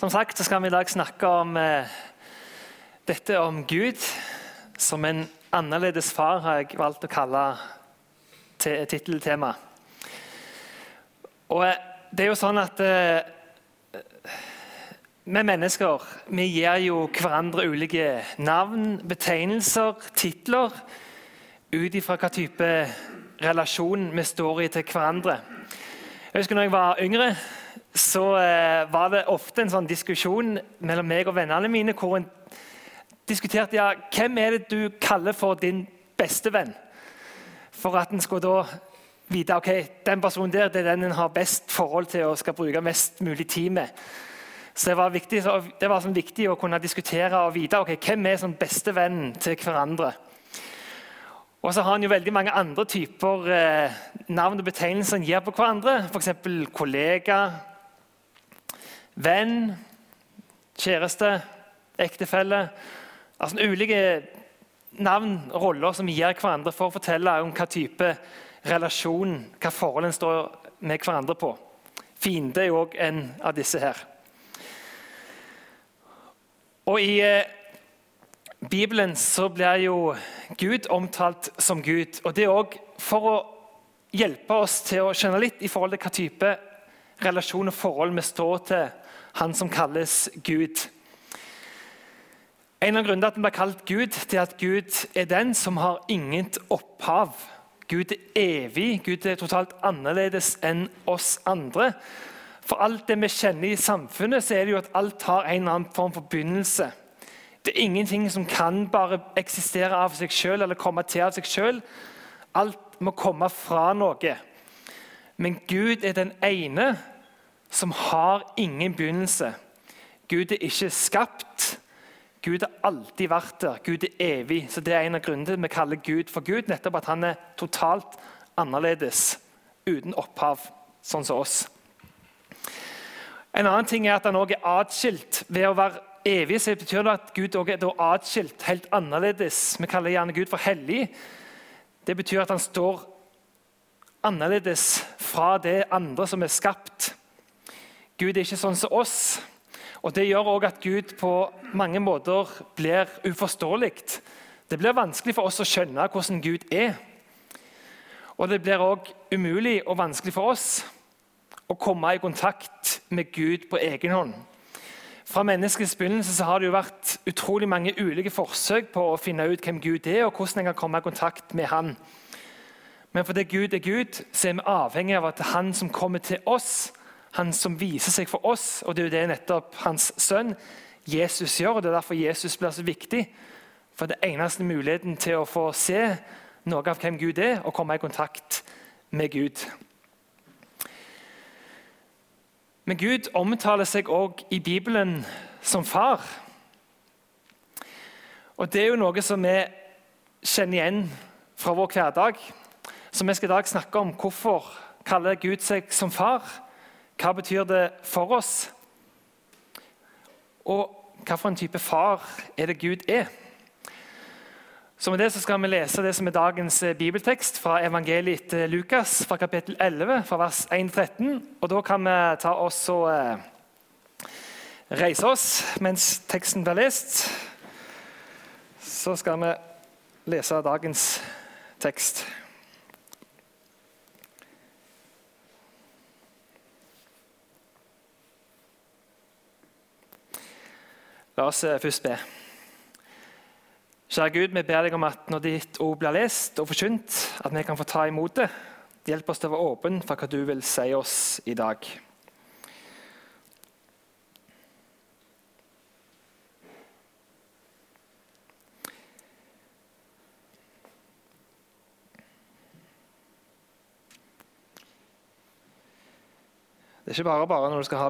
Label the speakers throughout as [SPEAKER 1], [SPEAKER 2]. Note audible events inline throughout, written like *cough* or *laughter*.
[SPEAKER 1] Som sagt så skal vi i dag snakke om eh, dette om Gud som en annerledes far, har jeg valgt å kalle titteltema. Og eh, det er jo sånn at eh, vi mennesker vi gir jo hverandre ulike navn, betegnelser, titler ut ifra hva type relasjon vi står i til hverandre. Jeg husker når jeg var yngre, så eh, var det ofte en sånn diskusjon mellom meg og vennene mine hvor en diskuterte ja, hvem er det du kaller for din beste venn. For at en skulle da vite ok, den personen der det er den en har best forhold til og skal bruke mest mulig tid med. Så Det var viktig, det var sånn viktig å kunne diskutere og vite ok, hvem er sånn bestevennen til hverandre. Og så har han jo veldig mange andre typer eh, navn og betegnelser en gir på hverandre. F.eks. kollega, venn, kjæreste, ektefelle. Altså Ulike navn og roller som vi gir hverandre for å fortelle om hva type relasjon, hva forhold en står med hverandre på. Fiende er òg en av disse her. Og I eh, Bibelen så blir jo Gud omtalt som Gud. og Det er òg for å hjelpe oss til å skjønne litt i forhold til hva type relasjon og forhold vi står til han som kalles Gud. En av grunnene til at han blir kalt Gud, til at Gud er den som har inget opphav. Gud er evig, Gud er totalt annerledes enn oss andre. For alt det vi kjenner i samfunnet, så er det jo at alt har en eller annen form for begynnelse. Det er ingenting som kan bare eksistere av seg sjøl eller komme til av seg sjøl. Alt må komme fra noe. Men Gud er den ene som har ingen begynnelse. Gud er ikke skapt. Gud har alltid vært der. Gud er evig. Så Det er en av grunnene vi kaller Gud for Gud. nettopp At han er totalt annerledes, uten opphav, sånn som oss. En annen ting er at han også er atskilt. Ved å være evig så betyr det at Gud også er atskilt, helt annerledes. Vi kaller gjerne Gud for hellig. Det betyr at han står annerledes fra det andre som er skapt. Gud er ikke sånn som oss. Og Det gjør også at Gud på mange måter blir uforståelig. Det blir vanskelig for oss å skjønne hvordan Gud er. Og det blir òg umulig og vanskelig for oss å komme i kontakt med Gud på egen hånd. Fra menneskets begynnelse har det jo vært utrolig mange ulike forsøk på å finne ut hvem Gud er, og hvordan en kan komme i kontakt med Han. Men fordi Gud er Gud, så er vi avhengig av at Han som kommer til oss, han som viser seg for oss, og det er jo det nettopp hans sønn Jesus gjør. og Det er derfor Jesus blir så viktig. For det eneste muligheten til å få se noe av hvem Gud er, og komme i kontakt med Gud. Men Gud omtaler seg òg i Bibelen som far. Og Det er jo noe som vi kjenner igjen fra vår hverdag. Så vi skal i dag snakke om hvorfor kaller Gud seg som far. Hva betyr det for oss? Og hvilken type far er det Gud er? Så med det så skal vi lese det som er dagens eh, bibeltekst fra evangeliet til Lukas, fra kapittel 11, fra vers 1-13. Og Da kan vi ta oss og eh, reise oss mens teksten blir lest. Så skal vi lese dagens tekst. La oss eh, først be. Kjære Gud, vi ber deg om at når ditt ord blir lest og forkynt, at vi kan få ta imot det. Hjelp oss til å være åpne for hva du vil si oss i dag. Det er ikke bare bare når du skal ha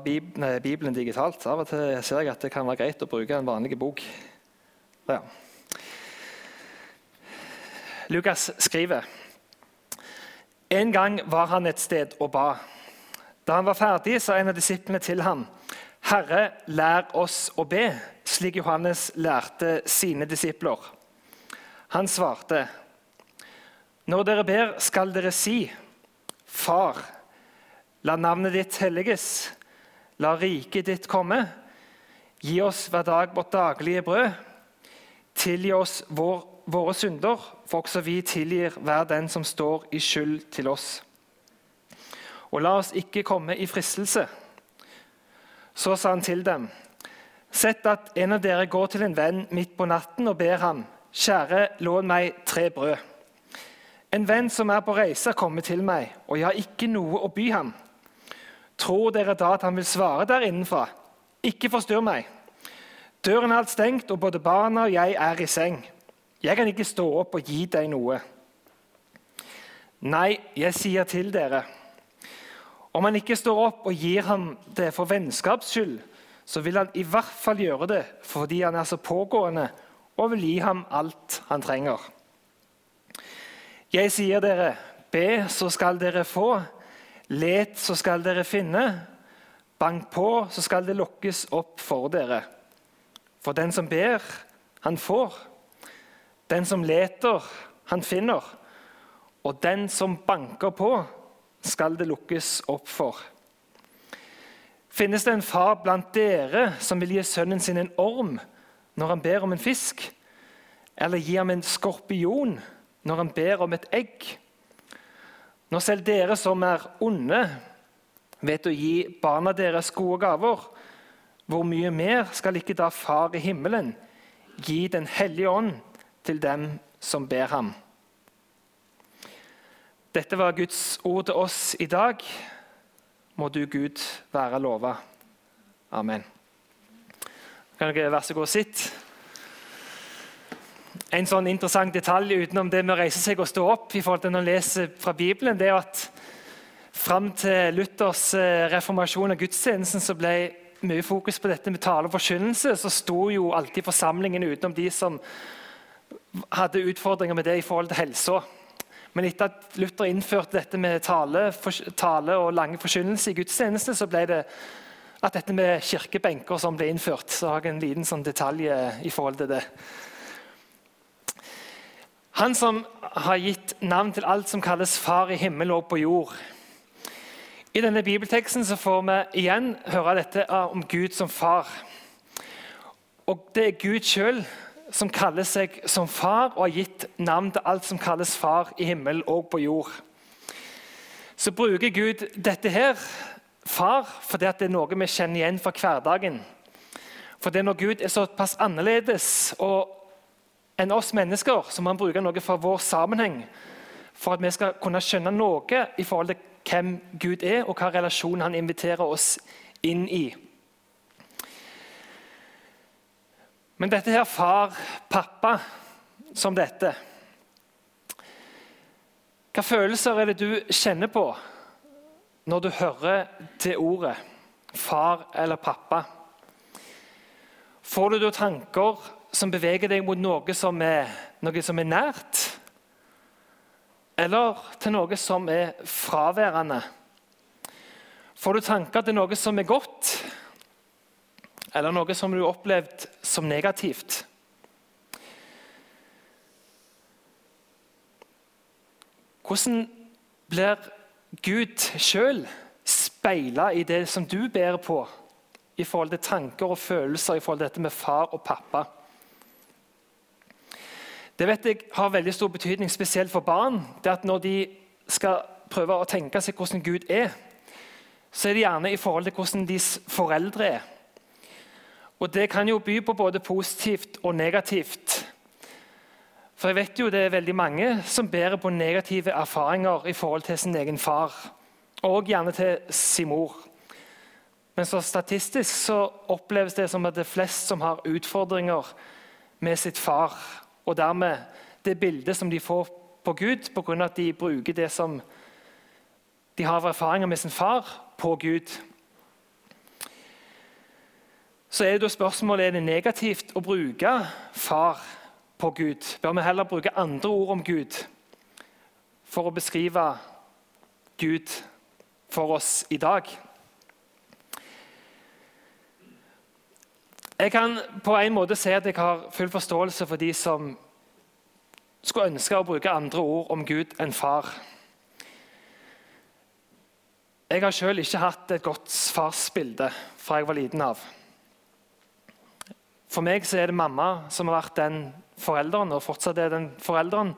[SPEAKER 1] Bibelen digitalt. Av og til ser jeg at det kan være greit å bruke en vanlig bok. Ja. Lukas skriver En gang var han et sted og ba. Da han var ferdig, sa en av disiplene til ham, 'Herre, lær oss å be', slik Johannes lærte sine disipler. Han svarte, 'Når dere ber, skal dere si:" 'Far' La navnet ditt helliges. La riket ditt komme. Gi oss hver dag vårt daglige brød. Tilgi oss vår, våre synder, for også vi tilgir hver den som står i skyld til oss. Og la oss ikke komme i fristelse. Så sa han til dem.: Sett at en av dere går til en venn midt på natten og ber ham, Kjære, lån meg tre brød. En venn som er på reise, kommer til meg, og jeg har ikke noe å by ham. Tror dere da at han vil svare der innenfra? Ikke forstyrr meg. Døren er alt stengt, og både barna og jeg er i seng. Jeg kan ikke stå opp og gi deg noe. Nei, jeg sier til dere, om han ikke står opp og gir ham det for vennskaps skyld, så vil han i hvert fall gjøre det fordi han er så pågående og vil gi ham alt han trenger. Jeg sier dere, be, så skal dere få. Let, så skal dere finne. Bank på, så skal det lukkes opp for dere. For den som ber, han får. Den som leter, han finner. Og den som banker på, skal det lukkes opp for. Finnes det en far blant dere som vil gi sønnen sin en orm når han ber om en fisk? Eller gi ham en skorpion når han ber om et egg? Når selv dere som er onde, vet å gi barna deres gode gaver, hvor mye mer skal ikke da Far i himmelen gi Den hellige ånd til dem som ber ham? Dette var Guds ord til oss i dag. Må du, Gud, være lova. Amen. Kan dere være så god og sitte? En sånn interessant detalj utenom det med å reise seg og stå opp, i forhold til når man leser fra Bibelen, det er at fram til Luthers eh, reformasjon av gudstjenesten så ble mye fokus på dette med tale og forkynnelse. Så sto jo alltid forsamlingen utenom de som hadde utfordringer med det i forhold til helsa. Men etter at Luther innførte dette med tale, for, tale og lange forkynnelse i gudstjeneste, så ble det at dette med kirkebenker som ble innført. Så har jeg en liten sånn detalj eh, i forhold til det. Han som har gitt navn til alt som kalles Far i himmel og på jord. I denne bibelteksten så får vi igjen høre dette om Gud som far. Og Det er Gud sjøl som kaller seg som far og har gitt navn til alt som kalles far i himmel og på jord. Så bruker Gud dette her far fordi det er noe vi kjenner igjen fra hverdagen. For det når Gud er såpass annerledes enn oss mennesker, så må han bruke noe fra vår sammenheng for at vi skal kunne skjønne noe i forhold til hvem Gud er, og hva relasjon han inviterer oss inn i. Men dette her far, pappa, som dette Hva følelser er det du kjenner på når du hører det ordet, far eller pappa? Får du da tanker som beveger deg mot noe som er, noe som er nært? Eller til noe som er fraværende? Får du tanker til noe som er godt, eller noe som du har opplevd som negativt? Hvordan blir Gud sjøl speila i det som du bærer på, i forhold til tanker og følelser i forhold til dette med far og pappa. Det vet jeg har veldig stor betydning, spesielt for barn. det at Når de skal prøve å tenke seg hvordan Gud er, så er det gjerne i forhold til hvordan deres foreldre er. Og Det kan jo by på både positivt og negativt. For jeg vet jo det er veldig mange som bærer på negative erfaringer i forhold til sin egen far, og gjerne til sin mor. Men så statistisk så oppleves det som at det er flest som har utfordringer med sitt far, og dermed det bildet som de får på Gud pga. at de bruker det som de har av erfaringer med sin far, på Gud. Så er det da spørsmålet er det negativt å bruke far på Gud? Bør vi heller bruke andre ord om Gud for å beskrive Gud for oss i dag? Jeg kan på en måte si at jeg har full forståelse for de som skulle ønske å bruke andre ord om Gud enn far. Jeg har selv ikke hatt et godt farsbilde fra jeg var liten av. For meg er det mamma som har vært den forelderen, og fortsatt er den forelderen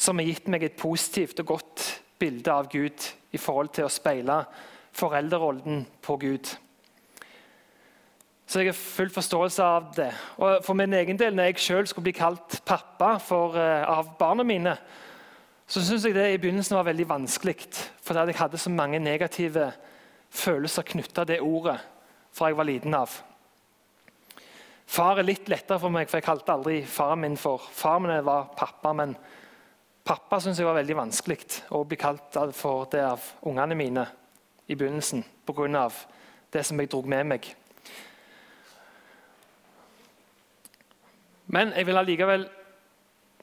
[SPEAKER 1] som har gitt meg et positivt og godt bilde av Gud i forhold til å speile foreldrerollen på Gud. Så jeg har full forståelse av det. Og For min egen del, når jeg sjøl skulle bli kalt pappa for, uh, av barna mine, så syns jeg det i begynnelsen var veldig vanskelig. For jeg hadde så mange negative følelser knytta til det ordet fra jeg var liten av. Far er litt lettere for meg, for jeg kalte aldri faren min for far. min var pappa, men pappa syns jeg var veldig vanskelig å bli kalt for det av ungene mine i begynnelsen pga. det som jeg dro med meg. Men jeg vil allikevel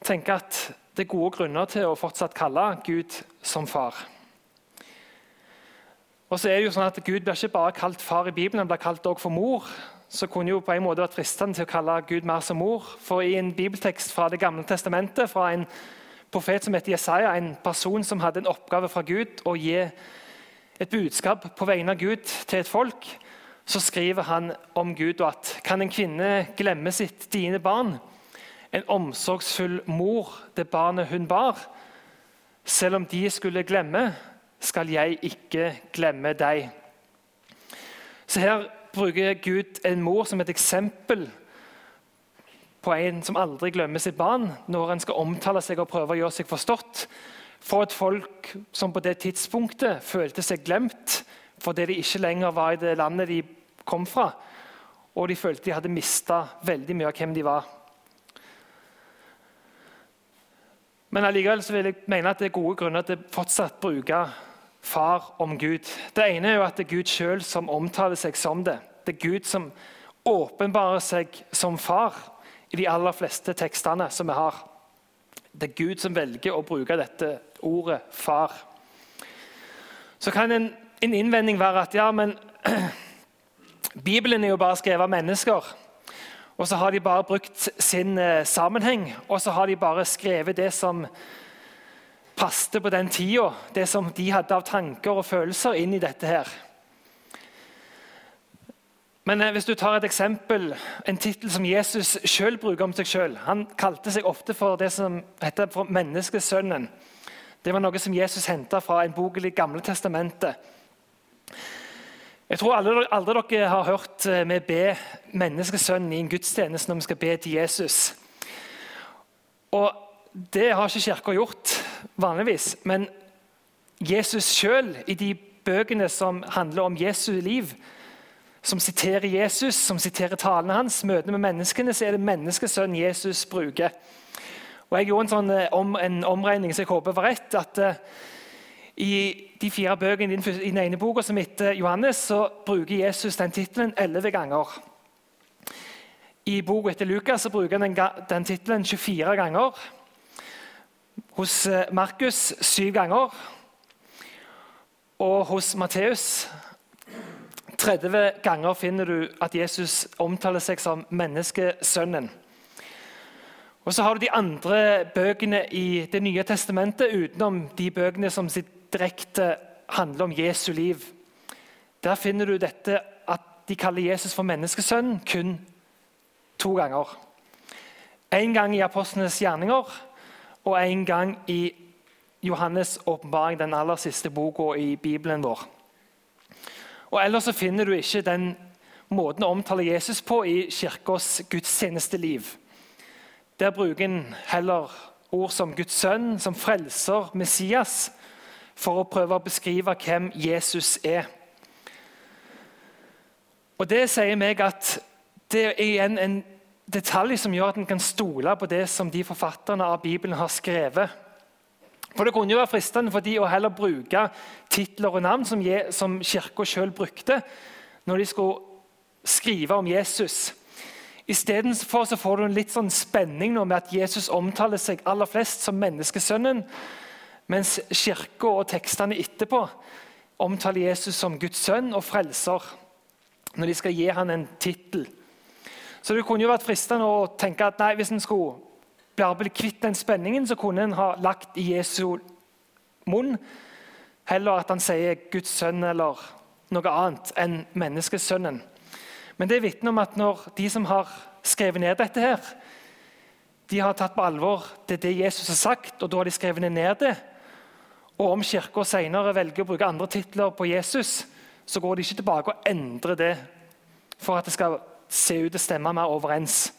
[SPEAKER 1] tenke at det er gode grunner til å fortsatt kalle Gud som far. Og så er det jo sånn at Gud blir ikke bare kalt far i Bibelen, han blir kalt også for mor. Så kunne jo på en måte vært fristende til å kalle Gud mer som mor. For i en bibeltekst fra Det gamle testamentet, fra en profet som heter Jesaja, en person som hadde en oppgave fra Gud å gi et budskap på vegne av Gud til et folk, så skriver han om Gud og at kan en kvinne glemme sitt dine barn? En omsorgsfull mor det barnet hun bar. Selv om de skulle glemme, skal jeg ikke glemme deg. Så Her bruker Gud en mor som et eksempel på en som aldri glemmer sitt barn, når en skal omtale seg og prøve å gjøre seg forstått. For et folk som på det tidspunktet følte seg glemt fordi de ikke lenger var i det landet de kom fra. Og de følte de hadde mista veldig mye av hvem de var. Men allikevel vil jeg mene at det er gode grunner til fortsatt bruke far om Gud. Det ene er jo at det er Gud sjøl som omtaler seg som det. Det er Gud som åpenbarer seg som far i de aller fleste tekstene som vi har. Det er Gud som velger å bruke dette ordet 'far'. Så kan en, en innvending være at ja, men *clears throat* Bibelen er jo bare skrevet av mennesker. Og så har de bare brukt sin eh, sammenheng, og så har de bare skrevet det som passte på den tida, det som de hadde av tanker og følelser inn i dette her. Men eh, hvis du tar et eksempel, en tittel som Jesus sjøl bruker om seg sjøl Han kalte seg ofte for det som heter for menneskesønnen. Det var noe som Jesus henta fra en bok i Det gamle testamentet. Jeg tror aldri, aldri dere har hørt eh, vi be menneskesønnen i en gudstjeneste når vi skal be til Jesus. Og Det har ikke Kirka gjort vanligvis. Men Jesus sjøl, i de bøkene som handler om Jesu liv, som siterer Jesus, som siterer talene hans, møtene med menneskene, så er det menneskesønnen Jesus bruker. Og Jeg gjorde en, sånn, eh, om, en omregning som jeg håper var rett. at uh, I de fire bøkene i den ene boka som heter Johannes, så bruker Jesus den tittelen elleve ganger. I boka etter Lukas så bruker han den, den tittelen 24 ganger hos eh, Markus syv ganger. Og hos Matteus 30 ganger finner du at Jesus omtaler seg som menneskesønnen. Og Så har du de andre bøkene i Det nye testamentet utenom de bøkene som direkte handler om Jesu liv. Der finner du dette at de kaller Jesus for menneskesønn kun to ganger. En gang i apostlenes gjerninger og en gang i Johannes' åpenbaring, den aller siste boka i Bibelen vår. Og Ellers så finner du ikke den måten å omtale Jesus på i kirkas gudstjenesteliv. Der bruker en heller ord som Guds sønn, som frelser, Messias, for å prøve å beskrive hvem Jesus er. Og Det sier meg at det er igjen en detalj som gjør at en kan stole på det som de forfatterne av Bibelen har skrevet. For Det kunne jo være fristende for de å heller bruke titler og navn som, som Kirka sjøl brukte når de skulle skrive om Jesus. Istedenfor får du en litt sånn spenning nå med at Jesus omtaler seg aller flest som menneskesønnen, mens Kirka og tekstene etterpå omtaler Jesus som Guds sønn og frelser når de skal gi han en tittel. Så det kunne jo vært fristende å tenke at nei, hvis en skulle bare bli kvitt den spenningen, så kunne en ha lagt i Jesu munn heller at han sier Guds sønn eller noe annet enn menneskesønnen. Men det vitner om at når de som har skrevet ned dette, her, de har tatt på alvor det, det Jesus har sagt, og da har de skrevet ned det. Og om Kirka senere velger å bruke andre titler på Jesus, så går de ikke tilbake og endrer det for at det skal se ut å stemme mer overens.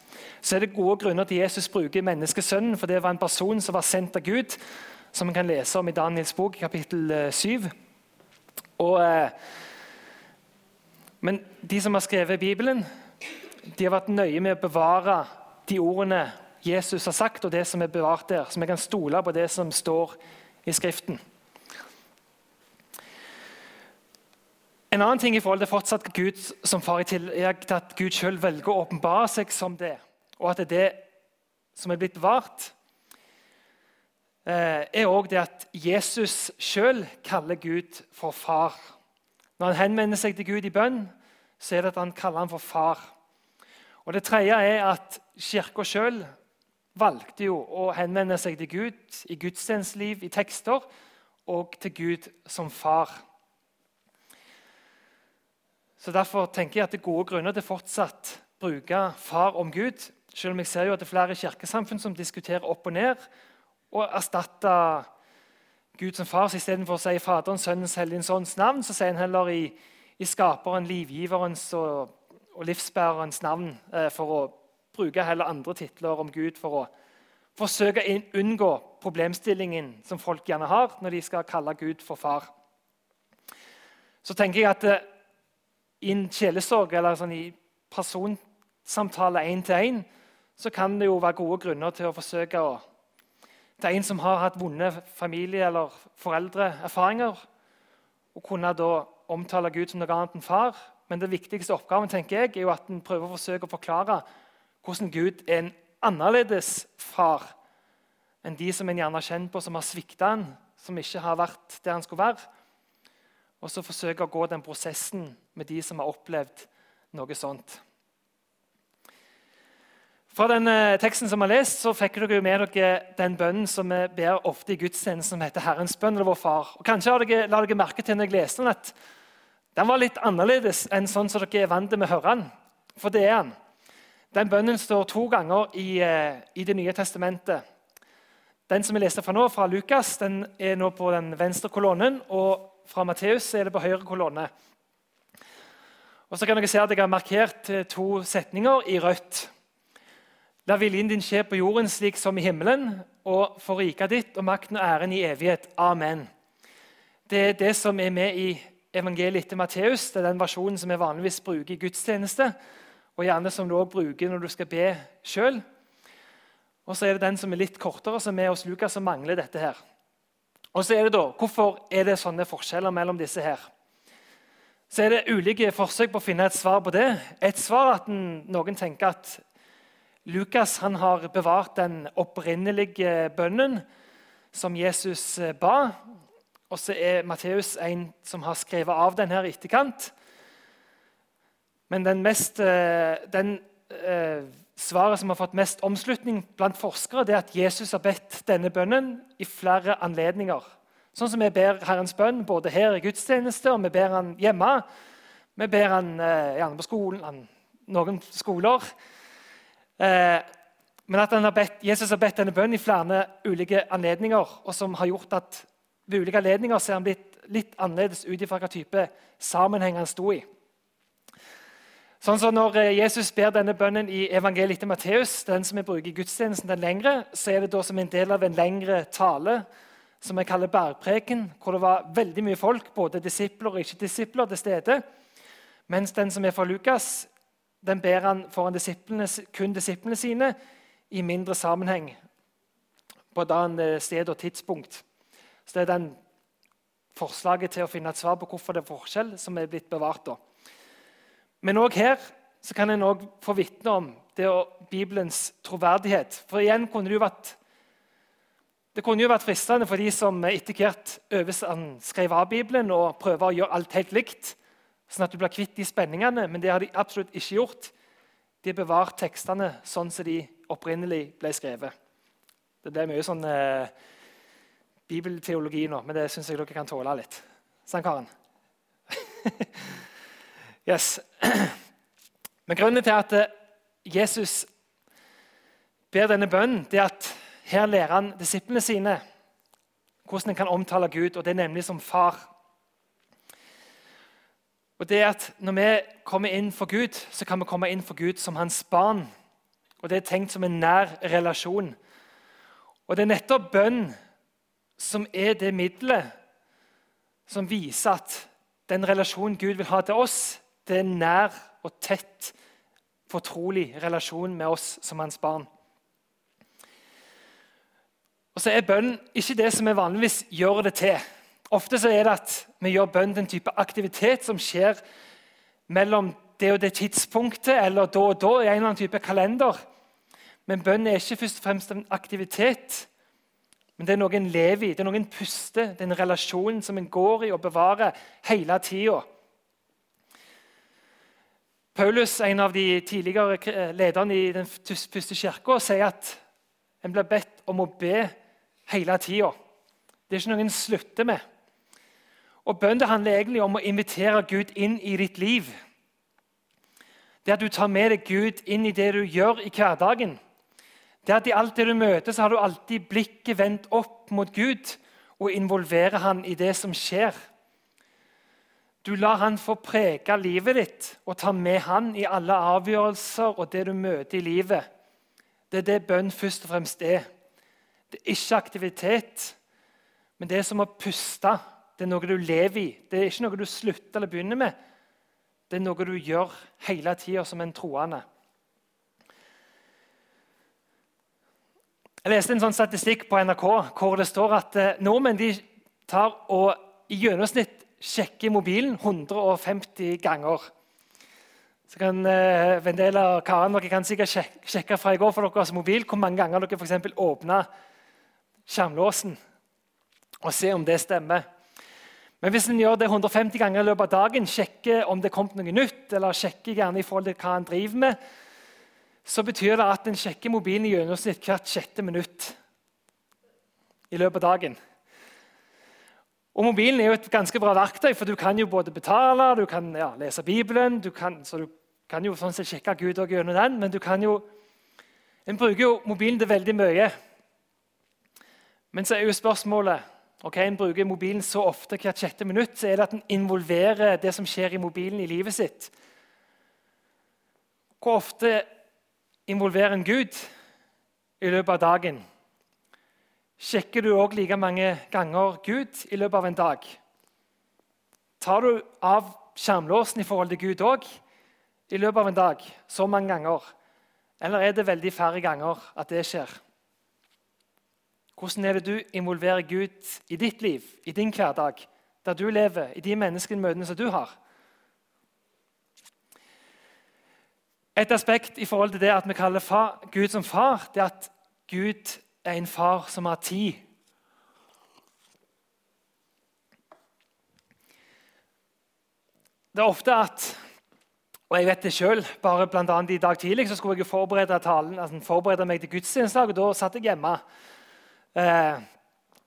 [SPEAKER 1] Så er det gode grunner til Jesus bruker menneskesønnen, for det var en person som var sendt av Gud, som vi kan lese om i Daniels bok, kapittel 7. Eh, og, eh, men de som har skrevet Bibelen, de har vært nøye med å bevare de ordene Jesus har sagt, og det som er bevart der. Så vi kan stole på det som står i Skriften. En annen ting i forhold til fortsatt Gud som far i tillegg til at Gud selv velger å åpenbare seg som det, og at det er det som er blitt bevart, eh, er òg det at Jesus sjøl kaller Gud for far. Når han henvender seg til Gud i bønn, så er det at han kaller ham for far. Og Det tredje er at Kirka sjøl valgte jo å henvende seg til Gud i gudstjenesteliv, i tekster, og til Gud som far. Så Derfor tenker jeg at det er gode grunner til fortsatt bruke far om Gud. Selv om jeg ser jo at det er flere kirkesamfunn som diskuterer opp og ned og erstatter Gud som far. Så Istedenfor å si Faderens, Sønnens, Helligens Ånds navn, så sier en heller i, i Skaperen, livgiverens og, og livsbærerens navn eh, for å bruke heller andre titler om Gud for å forsøke å unngå problemstillingen som folk gjerne har når de skal kalle Gud for far. Så tenker jeg at i en sjelesorg eller sånn i personsamtale én til én så kan det jo være gode grunner til å forsøke å til en som har hatt vonde familie- eller foreldreerfaringer, å kunne da omtale Gud som noe annet enn far. Men den viktigste oppgaven tenker jeg, er jo at en prøver å forsøke å forklare hvordan Gud er en annerledes far enn de som en gjerne har kjent på, som har svikta han, som ikke har vært der han skulle være. Og så forsøke å gå den prosessen med de som har opplevd noe sånt. Fra den eh, teksten som har lest, så fikk dere med dere den bønnen som vi ber ofte i gudstjenesten, som heter Herrens bønn eller Vår Far. Og Kanskje dere, la dere merke til når jeg leste den, at den var litt annerledes enn sånn som dere er vant med å høre den. For det er den. Den bønnen står to ganger i, eh, i Det nye testamentet. Den som vi leste fra nå, fra Lukas, den er nå på den venstre kolonnen. Og fra Matteus er det på høyre kolonne. Og så kan dere se at Jeg har markert eh, to setninger i rødt. La viljen din skje på jorden slik som i himmelen, og for riket ditt og makten og æren i evighet. Amen. Det er det som er med i evangeliet etter Matteus. Det er den versjonen som vi vanligvis bruker i gudstjeneste og gjerne som du også bruker når du skal be sjøl. Og så er det den som er litt kortere, som er hos Lukas, som mangler dette her. Og så er det da, Hvorfor er det sånne forskjeller mellom disse her? Så er det ulike forsøk på å finne et svar på det. Et svar at noen tenker at Lukas han har bevart den opprinnelige bønnen som Jesus eh, ba. Og så er Matteus en som har skrevet av den her i etterkant. Men den, mest, eh, den eh, svaret som har fått mest omslutning blant forskere, det er at Jesus har bedt denne bønnen i flere anledninger. Sånn som vi ber Herrens bønn både her i gudstjeneste og vi ber han hjemme. Vi ber han eh, gjerne på skolen, noen skoler. Men at har bedt, Jesus har bedt denne bønnen i flere ulike anledninger, og som har gjort at ved ulike anledninger er han blitt litt annerledes ut ifra hva type sammenheng han sto i. Sånn som Når eh, Jesus ber denne bønnen i evangeliet til Matteus, den som vi bruker i gudstjenesten, den lengre, så er det da som en del av en lengre tale som jeg kaller bærpreken, hvor det var veldig mye folk, både disipler og ikke-disipler, til stede. Mens den som er fra Lukas, den ber han foran disiplene, kun disiplene sine i mindre sammenheng, på et annet eh, sted og tidspunkt. Så Det er den forslaget til å finne et svar på hvorfor det er forskjell, som er blitt bevart. da. Men òg her kan en også få vitne om det og Bibelens troverdighet. For igjen kunne Det jo vært det kunne jo vært fristende for de som etter hvert skrev av Bibelen og prøver å gjøre alt helt likt, sånn at du blir kvitt de spenningene, men det har de absolutt ikke gjort. De har bevart tekstene sånn som de opprinnelig ble skrevet. Det ble mye sånn eh, bibelteologi nå, men det syns jeg dere kan tåle litt. Sant, Karen? *laughs* Yes. *clears throat* Men grunnen til at eh, Jesus ber denne bønnen, det er at her lærer han disiplene sine hvordan en kan omtale Gud, og det er nemlig som far. Og det er at Når vi kommer inn for Gud, så kan vi komme inn for Gud som hans barn. Og Det er tenkt som en nær relasjon. Og Det er nettopp bønn som er det middelet som viser at den relasjonen Gud vil ha til oss, det er nær og tett, fortrolig relasjon med oss som hans barn. Og så er bønn ikke det som vi vanligvis gjør det til. Ofte så er det at vi gjør bønn til en type aktivitet som skjer mellom det og det tidspunktet eller da og da i en eller annen type kalender. Men bønn er ikke først og fremst en aktivitet. Men det er noe en lever i, det er noe en puster, det er en relasjon som en går i og bevarer hele tida. Paulus, en av de tidligere lederne i den første kirka, sier at en blir bedt om å be hele tida. Det er ikke noe en slutter med. Og Bønn handler egentlig om å invitere Gud inn i ditt liv. Det at du tar med deg Gud inn i det du gjør i hverdagen. Det at I alt det du møter, så har du alltid blikket vendt opp mot Gud og involverer han i det som skjer. Du lar han få prege livet ditt og ta med han i alle avgjørelser og det du møter i livet. Det er det bønn først og fremst er. Det er ikke aktivitet, men det er som å puste. Det er noe du lever i. Det er ikke noe du slutter eller begynner med. Det er noe du gjør hele tida som en troende. Jeg leste en sånn statistikk på NRK hvor det står at eh, nordmenn tar og i gjennomsnitt sjekker mobilen 150 ganger. Så kan eh, Vendela og Karen dere kan sikkert sjekke, sjekke fra i går for deres mobil hvor mange ganger dere for åpna skjermlåsen og se om det stemmer. Men hvis en gjør det 150 ganger i løpet av dagen, sjekker om det kom noe nytt, eller sjekker gjerne i forhold til hva en driver med, så betyr det at en sjekker mobilen i gjennomsnitt hvert sjette minutt i løpet av dagen. Og Mobilen er jo et ganske bra verktøy, for du kan jo både betale, du kan ja, lese Bibelen du kan, Så du kan jo sånn sett sjekke Gud og gjennom den, men du kan jo En bruker jo mobilen til veldig mye. Men så er jo spørsmålet ok, En bruker mobilen så ofte hvert sjette minutt, så er det at en involverer det som skjer i mobilen, i livet sitt. Hvor ofte involverer en Gud i løpet av dagen? Sjekker du òg like mange ganger Gud i løpet av en dag? Tar du av skjermlåsen i forhold til Gud òg i løpet av en dag? Så mange ganger? Eller er det veldig færre ganger at det skjer? Hvordan er det du involverer Gud i ditt liv, i din hverdag, der du lever, i de menneskemøtene som du har? Et aspekt i forhold til det at vi kaller Gud som far, det er at Gud er en far som har tid. Det er ofte at og jeg vet det selv, bare blant annet I dag tidlig så skulle jeg forberede, talen, altså forberede meg til gudstjeneste. og Da satt jeg hjemme Eh,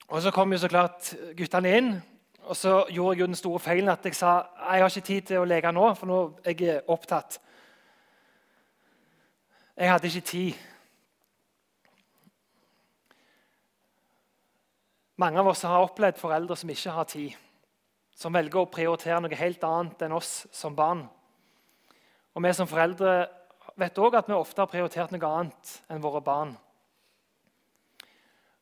[SPEAKER 1] og Så kom jo så klart guttene inn. Og så gjorde jeg jo den store feilen at jeg sa jeg har ikke tid til å leke nå, for nå er jeg opptatt. Jeg hadde ikke tid. Mange av oss har opplevd foreldre som ikke har tid. Som velger å prioritere noe helt annet enn oss som barn. Og Vi som foreldre vet òg at vi ofte har prioritert noe annet enn våre barn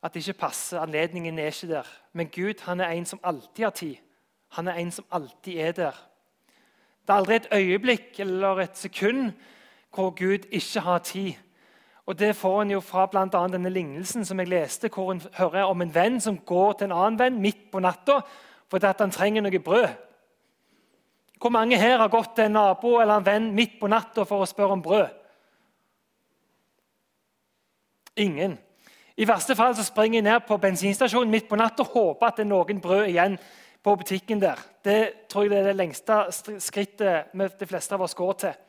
[SPEAKER 1] at det ikke passer. Anledningen er ikke der. Men Gud han er en som alltid har tid. Han er en som alltid er der. Det er aldri et øyeblikk eller et sekund hvor Gud ikke har tid. Og Det får en jo fra annet denne lignelsen som jeg leste, hvor en hører om en venn som går til en annen venn midt på natta fordi at han trenger noe brød. Hvor mange her har gått til en nabo eller en venn midt på natta for å spørre om brød? Ingen. I verste fall så springer jeg ned på bensinstasjonen midt på natta og håper at det er noen brød igjen på butikken der. Det tror jeg det er det lengste skrittet de fleste av oss går til.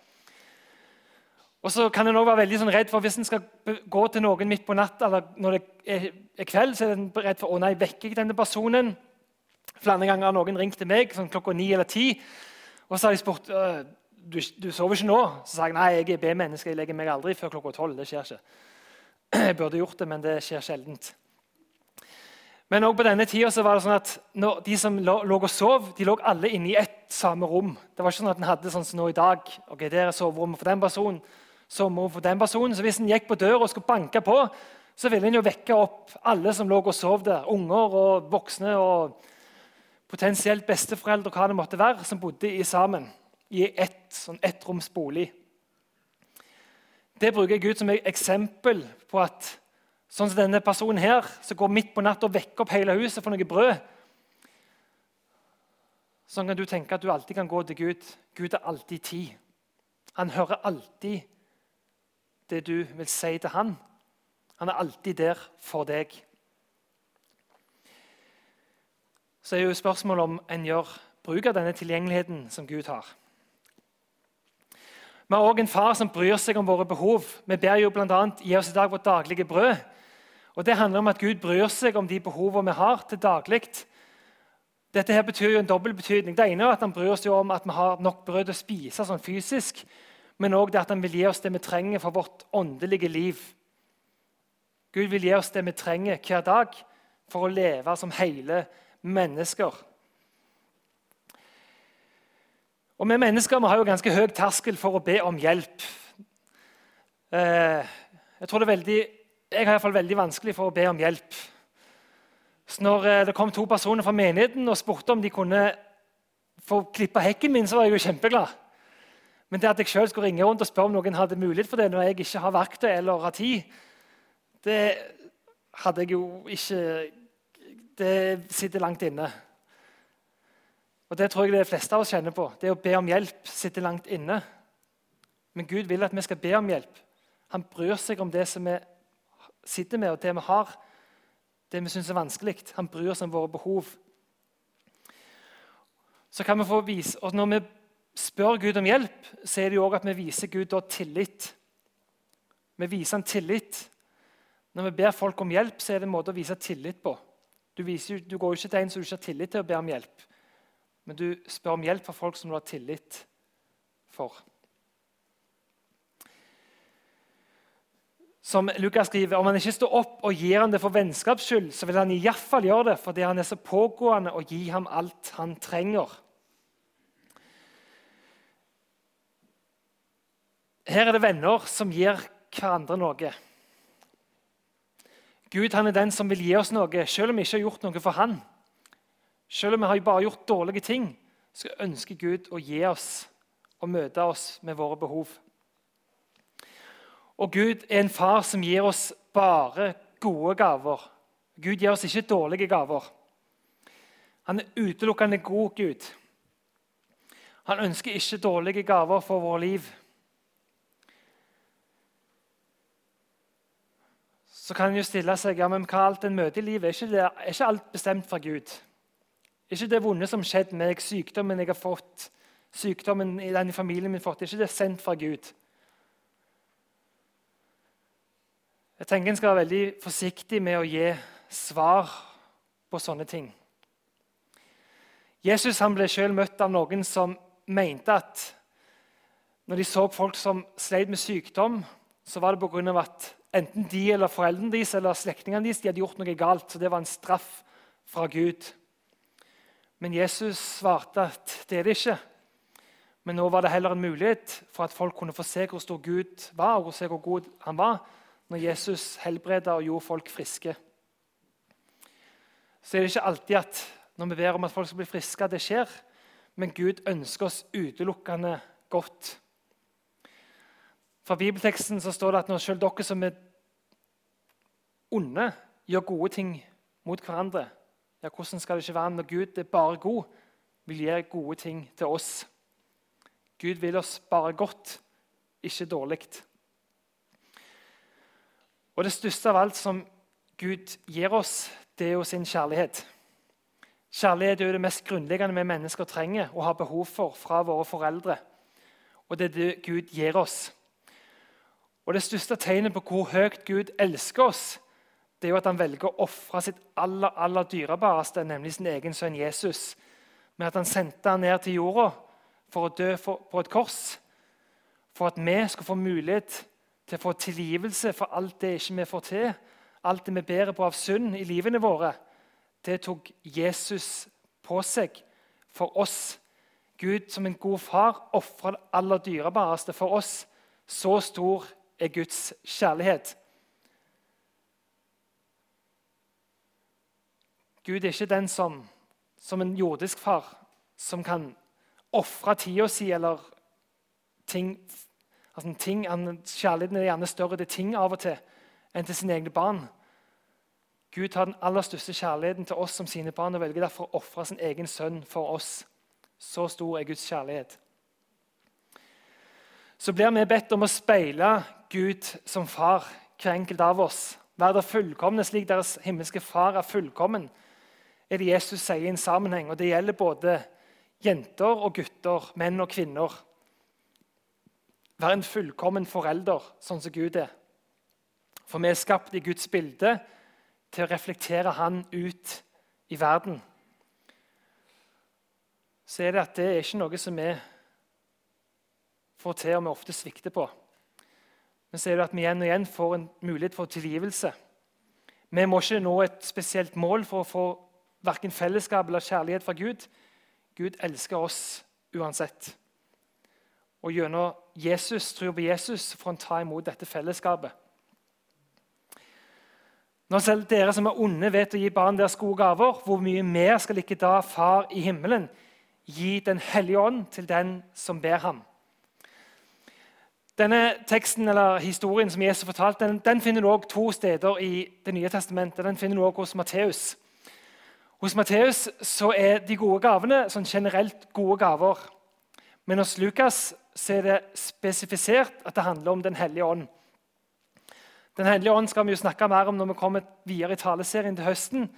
[SPEAKER 1] Og så kan en være veldig sånn redd for Hvis en skal gå til noen midt på natta, eller når det er kveld, så er en redd for å nei, vekker jeg denne personen. Flere ganger har noen ringt til meg sånn klokka ni eller ti. Og så har de spurt du, du sover ikke nå? Så sa jeg nei, jeg er B-menneske. Jeg legger meg aldri før klokka tolv. Det skjer ikke. *clears throat* Jeg burde gjort det, men det skjer sjeldent. Men også på denne tida var det sånn at de som lå, og sov, de lå alle inne i ett samme rom. Det var ikke sånn at en hadde sånn som nå i dag. ok, der er soverommet for den personen, for den personen. Så hvis en gikk på døra og skulle banke på, så ville en jo vekke opp alle som lå og sov der. Unger og voksne og potensielt besteforeldre og hva det måtte være, som bodde i sammen i ett sånn ettroms bolig. Det bruker Gud som et eksempel på at sånn som denne personen her, som går midt på natta og vekker opp hele huset for noe brød Sånn kan du tenke at du alltid kan gå til Gud. Gud er alltid tid. Han hører alltid det du vil si til han. Han er alltid der for deg. Så er jo spørsmålet om en gjør bruk av denne tilgjengeligheten som Gud har. Vi har òg en far som bryr seg om våre behov. Vi ber jo bl.a.: Gi oss i dag vårt daglige brød. Og Det handler om at Gud bryr seg om de behovene vi har til daglig. Dette her betyr jo en dobbel betydning. Det ene er at Han bryr seg om at vi har nok brød å spise sånn fysisk, men òg at han vil gi oss det vi trenger for vårt åndelige liv. Gud vil gi oss det vi trenger hver dag for å leve som hele mennesker. Og Vi mennesker vi har jo ganske høy terskel for å be om hjelp. Eh, jeg tror det er veldig, jeg har i hvert fall veldig vanskelig for å be om hjelp. Så når eh, det kom to personer fra menigheten og spurte om de kunne få klippe hekken min, så var jeg jo kjempeglad. Men det at jeg sjøl skulle ringe rundt og spørre om noen hadde mulighet for det når jeg ikke har verktøy eller har tid, det hadde jeg jo ikke Det sitter langt inne. Og Det tror jeg de fleste av oss kjenner på. Det å be om hjelp sitter langt inne. Men Gud vil at vi skal be om hjelp. Han bryr seg om det som vi sitter med, og det vi har, det vi syns er vanskelig. Han bryr seg om våre behov. Så kan vi få vise, og Når vi spør Gud om hjelp, så er det jo også at vi viser Gud tillit. Vi viser han tillit. Når vi ber folk om hjelp, så er det en måte å vise tillit på. Du, viser, du går jo ikke til en som du ikke har tillit til å be om hjelp men du spør om hjelp fra folk som du har tillit for. Som Lukas skriver, Om han ikke står opp og gir ham det for vennskaps skyld, så vil han iallfall gjøre det fordi han er så pågående og gi ham alt han trenger. Her er det venner som gir hverandre noe. Gud han er den som vil gi oss noe, selv om vi ikke har gjort noe for han. Selv om vi har bare gjort dårlige ting, så ønsker Gud å gi oss og møte oss med våre behov. Og Gud er en far som gir oss bare gode gaver. Gud gir oss ikke dårlige gaver. Han er utelukkende god Gud. Han ønsker ikke dårlige gaver for vårt liv. Så kan en jo stille seg ja, men hva alt en møter i livet, er ikke, det, er ikke alt bestemt fra Gud? Er ikke det vonde som skjedde meg, sykdommen jeg har fått, sykdommen i den familien min har fått, er ikke det sendt fra Gud? Jeg tenker En skal være veldig forsiktig med å gi svar på sånne ting. Jesus ble selv møtt av noen som mente at når de så folk som sleit med sykdom, så var det pga. at enten de eller foreldrene deres eller slektningene deres de hadde gjort noe galt. så Det var en straff fra Gud. Men Jesus svarte at det er det ikke. Men nå var det heller en mulighet for at folk kunne få se hvor stor Gud var, og se hvor god han var, når Jesus helbreda og gjorde folk friske. Så er det ikke alltid at når vi ber om at folk skal bli friske, det skjer. Men Gud ønsker oss utelukkende godt. Fra bibelteksten så står det at når selv dere som er onde, gjør gode ting mot hverandre, ja, hvordan skal det ikke være når Gud er bare god, vil gi gode ting til oss? Gud vil oss bare godt, ikke dårlig. Og Det største av alt som Gud gir oss, det er jo sin kjærlighet. Kjærlighet er jo det mest grunnleggende vi mennesker trenger og har behov for fra våre foreldre. Og det er det Gud gir oss. Og Det største tegnet på hvor høyt Gud elsker oss, det er jo at han velger å ofre sitt aller, aller dyrebareste, nemlig sin egen sønn Jesus, med at han sendte han ned til jorda for å dø for, på et kors. For at vi skal få mulighet til å få tilgivelse for alt det ikke vi får til. Alt det vi bærer på av synd i livene våre. Det tok Jesus på seg for oss. Gud som en god far ofra det aller dyrebareste for oss. Så stor er Guds kjærlighet. Gud er ikke den som, som en jordisk far, som kan ofre tida si eller ting, altså ting Kjærligheten er gjerne større til ting av og til enn til sine egne barn. Gud har den aller største kjærligheten til oss som sine barn og velger derfor å ofre sin egen sønn for oss. Så stor er Guds kjærlighet. Så blir vi bedt om å speile Gud som far, hver enkelt av oss. Vær dere fullkomne slik deres himmelske far er fullkommen er det Jesus sier i en sammenheng. og Det gjelder både jenter og gutter, menn og kvinner. Vær en fullkommen forelder, sånn som Gud er. For vi er skapt i Guds bilde til å reflektere Han ut i verden. Så er det at det er ikke noe som vi får til, og vi ofte svikter på. Men så er det at vi igjen og igjen får en mulighet for tilgivelse. Vi må ikke nå et spesielt mål for å få verken fellesskap eller kjærlighet fra Gud. Gud elsker oss uansett. Og gjennom Jesus, tror på Jesus får han ta imot dette fellesskapet. Når selv dere som er onde, vet å gi barn deres gode gaver, hvor mye mer skal ikke da Far i himmelen gi Den hellige ånd til den som ber ham? Denne teksten eller historien som Jesus fortalte, den, den finner du også to steder i Det nye testamentet. Den finner du også hos Matteus. Hos Matteus er de gode gavene sånn generelt gode gaver. Men hos Lukas er det spesifisert at det handler om Den hellige ånd. Den hellige ånd skal vi jo snakke mer om når vi kommer videre i taleserien til høsten.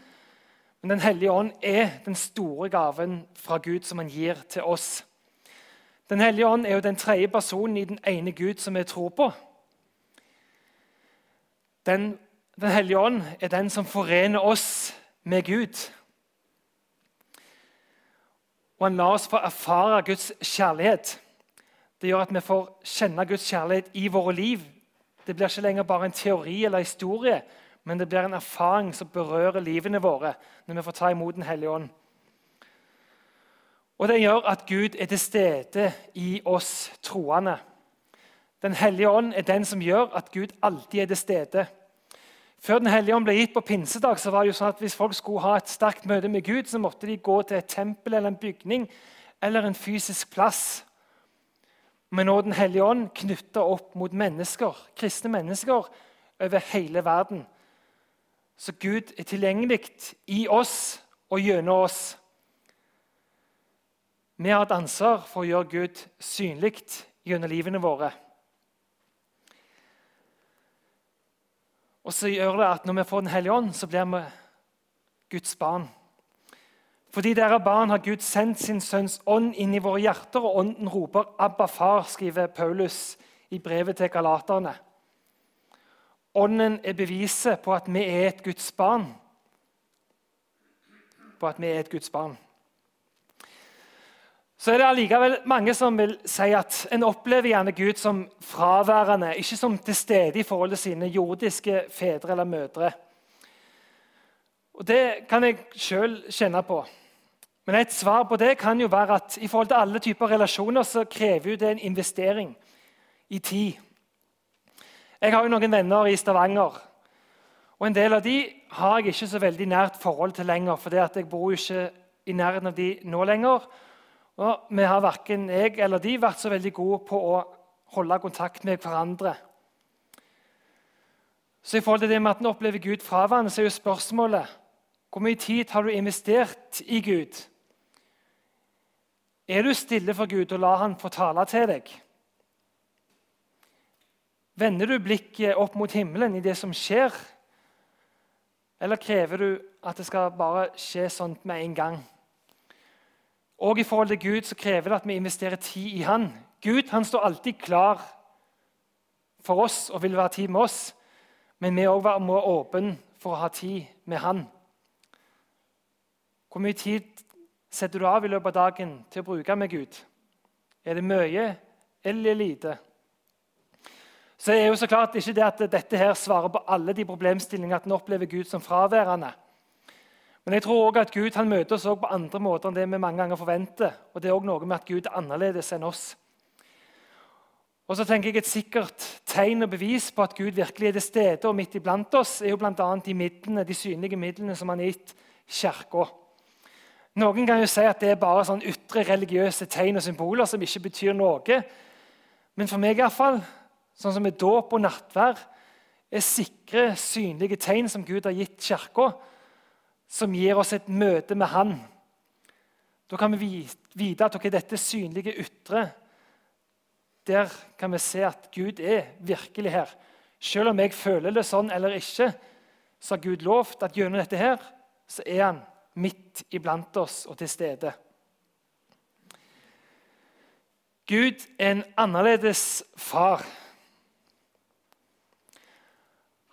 [SPEAKER 1] Men Den hellige ånd er den store gaven fra Gud som han gir til oss. Den hellige ånd er jo den tredje personen i den ene Gud som vi tror på. Den, den hellige ånd er den som forener oss med Gud. Og han lar oss få erfare Guds kjærlighet. Det gjør at vi får kjenne Guds kjærlighet i våre liv. Det blir ikke lenger bare en teori eller historie, men det blir en erfaring som berører livene våre når vi får ta imot Den hellige ånd. Og Det gjør at Gud er til stede i oss troende. Den hellige ånd er den som gjør at Gud alltid er til stede. Før Den hellige ånd ble gitt på pinsedag, så var det jo sånn at hvis folk skulle ha et sterkt møte med Gud, så måtte de gå til et tempel eller en bygning eller en fysisk plass. Men nå Den hellige ånd knytta opp mot mennesker, kristne mennesker over hele verden. Så Gud er tilgjengelig i oss og gjennom oss. Vi har et ansvar for å gjøre Gud synlig gjennom livene våre. Og så gjør det at når vi får Den hellige ånd, så blir vi Guds barn. Fordi dere barn har Gud sendt sin sønns ånd inn i våre hjerter, og ånden roper 'Abba, far', skriver Paulus i brevet til galaterne. Ånden er beviset på at vi er et Guds barn. På at vi er et Guds barn. Så er det allikevel mange som vil si at en opplever gjerne Gud som fraværende, ikke som til stede i til sine jordiske fedre eller mødre. Og Det kan jeg sjøl kjenne på. Men et svar på det kan jo være at i forhold til alle typer relasjoner så krever jo det en investering i tid. Jeg har jo noen venner i Stavanger. og En del av de har jeg ikke så veldig nært forhold til lenger. for jeg bor jo ikke i nærheten av de nå lenger. Og vi har verken jeg eller de vært så veldig gode på å holde kontakt med hverandre. Så i forhold til det med at en opplever Gud fraværende, så er jo spørsmålet hvor mye tid har du investert i Gud? Er du stille for Gud og lar Han få tale til deg? Vender du blikket opp mot himmelen i det som skjer? Eller krever du at det skal bare skje sånt med en gang? Og i forhold til Gud så krever det at vi investerer tid i Han. Gud han står alltid klar for oss og vil være tid med oss. Men vi òg må være åpne for å ha tid med Han. Hvor mye tid setter du av i løpet av dagen til å bruke med Gud? Er det mye eller lite? Så er jo så klart ikke det at dette her svarer på alle de problemstillingene at en opplever Gud som fraværende. Men jeg tror også at Gud han møter oss på andre måter enn det vi mange ganger forventer. Og det er også noe med at Gud er annerledes enn oss. Og så tenker jeg Et sikkert tegn og bevis på at Gud virkelig er til stede og midt iblant oss, er jo bl.a. de midlene, de synlige midlene som han har gitt Kirka. Noen kan jo si at det er bare sånn ytre religiøse tegn og symboler som ikke betyr noe. Men for meg i hvert fall, sånn som med dåp og nattvær, er sikre, synlige tegn som Gud har gitt Kirka, som gir oss et møte med Han. Da kan vi vite at okay, dette synlige ytre der kan vi se at Gud er virkelig her. Selv om jeg føler det sånn eller ikke, så har Gud lovt at gjennom dette her, så er han midt iblant oss og til stede. Gud er en annerledes far.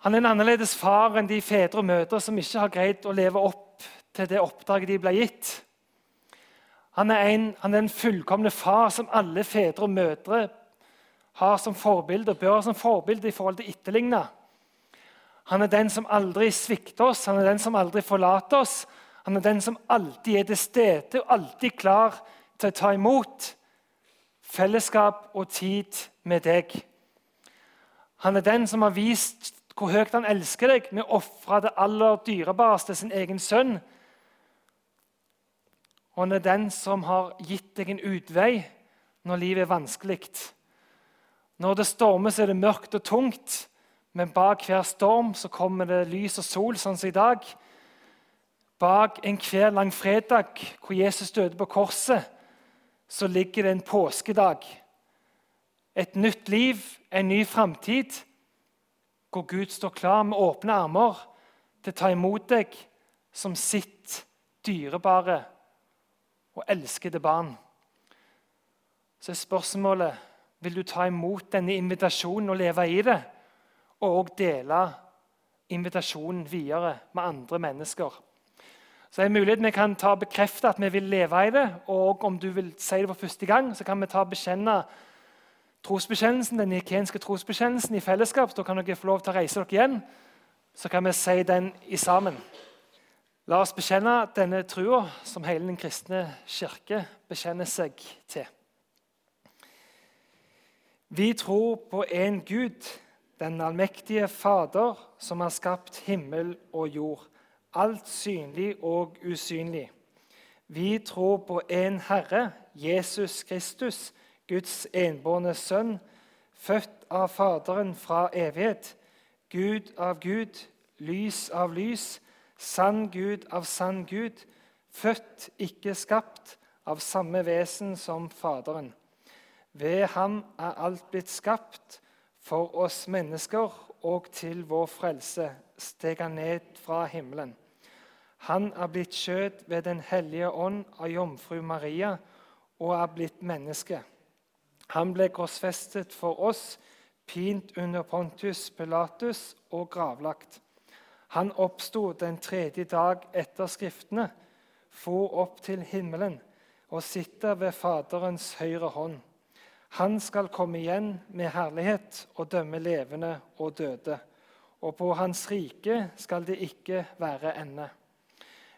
[SPEAKER 1] Han er en annerledes far enn de fedre og mødre som ikke har greid å leve opp til det oppdraget de ble gitt. Han er en, han er en fullkomne far som alle fedre og mødre har som forbilde og bør ha som forbilde i forhold til etterligne. Han er den som aldri svikter oss, han er den som aldri forlater oss. Han er den som alltid er til stede og alltid klar til å ta imot fellesskap og tid med deg. Han er den som har vist hvor høyt han elsker deg med å ofre det aller dyrebareste, sin egen sønn. Og han er den som har gitt deg en utvei når livet er vanskelig. Når det stormer, så er det mørkt og tungt, men bak hver storm så kommer det lys og sol, sånn som i dag. Bak enhver langfredag hvor Jesus døde på korset, så ligger det en påskedag. Et nytt liv, en ny framtid hvor Gud står klar med åpne armer til å ta imot deg som sitt dyrebare og elskede barn. Så er spørsmålet vil du ta imot denne invitasjonen og leve i det, og òg dele invitasjonen videre med andre mennesker. Så det er mulighet Vi kan ta bekrefte at vi vil leve i det. Og om du vil si det for første gang, så kan vi ta bekjenne trosbekjennelsen, den nikenske trosbekjennelsen i fellesskap. Da kan dere få lov til å reise dere igjen, så kan vi si den i sammen. La oss bekjenne denne trua som hele den kristne kirke bekjenner seg til. Vi tror på en Gud, den allmektige Fader, som har skapt himmel og jord, alt synlig og usynlig. Vi tror på en Herre, Jesus Kristus, Guds enbårne sønn, født av Faderen fra evighet, Gud av Gud, lys av lys, sann Gud av sann Gud, født, ikke skapt, av samme vesen som Faderen. Ved ham er alt blitt skapt, for oss mennesker og til vår frelse steg han ned fra himmelen. Han er blitt skjøt ved Den hellige ånd av jomfru Maria og er blitt menneske. Han ble korsfestet for oss, pint under Pontius Pilatus og gravlagt. Han oppsto den tredje dag etter Skriftene, for opp til himmelen og sitter ved Faderens høyre hånd. Han skal komme igjen med herlighet og dømme levende og døde. Og på hans rike skal det ikke være ende.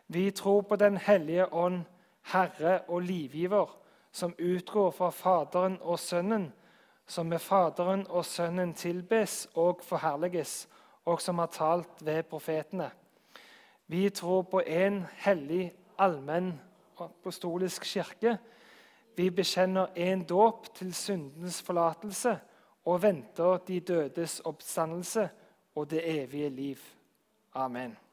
[SPEAKER 1] Vi tror på Den hellige ånd, Herre og livgiver, som utgår fra Faderen og Sønnen, som med Faderen og Sønnen tilbes og forherliges, og som har talt ved profetene. Vi tror på en hellig, allmenn apostolisk kirke. Vi bekjenner en dåp til syndens forlatelse og venter de dødes oppstandelse og det evige liv. Amen.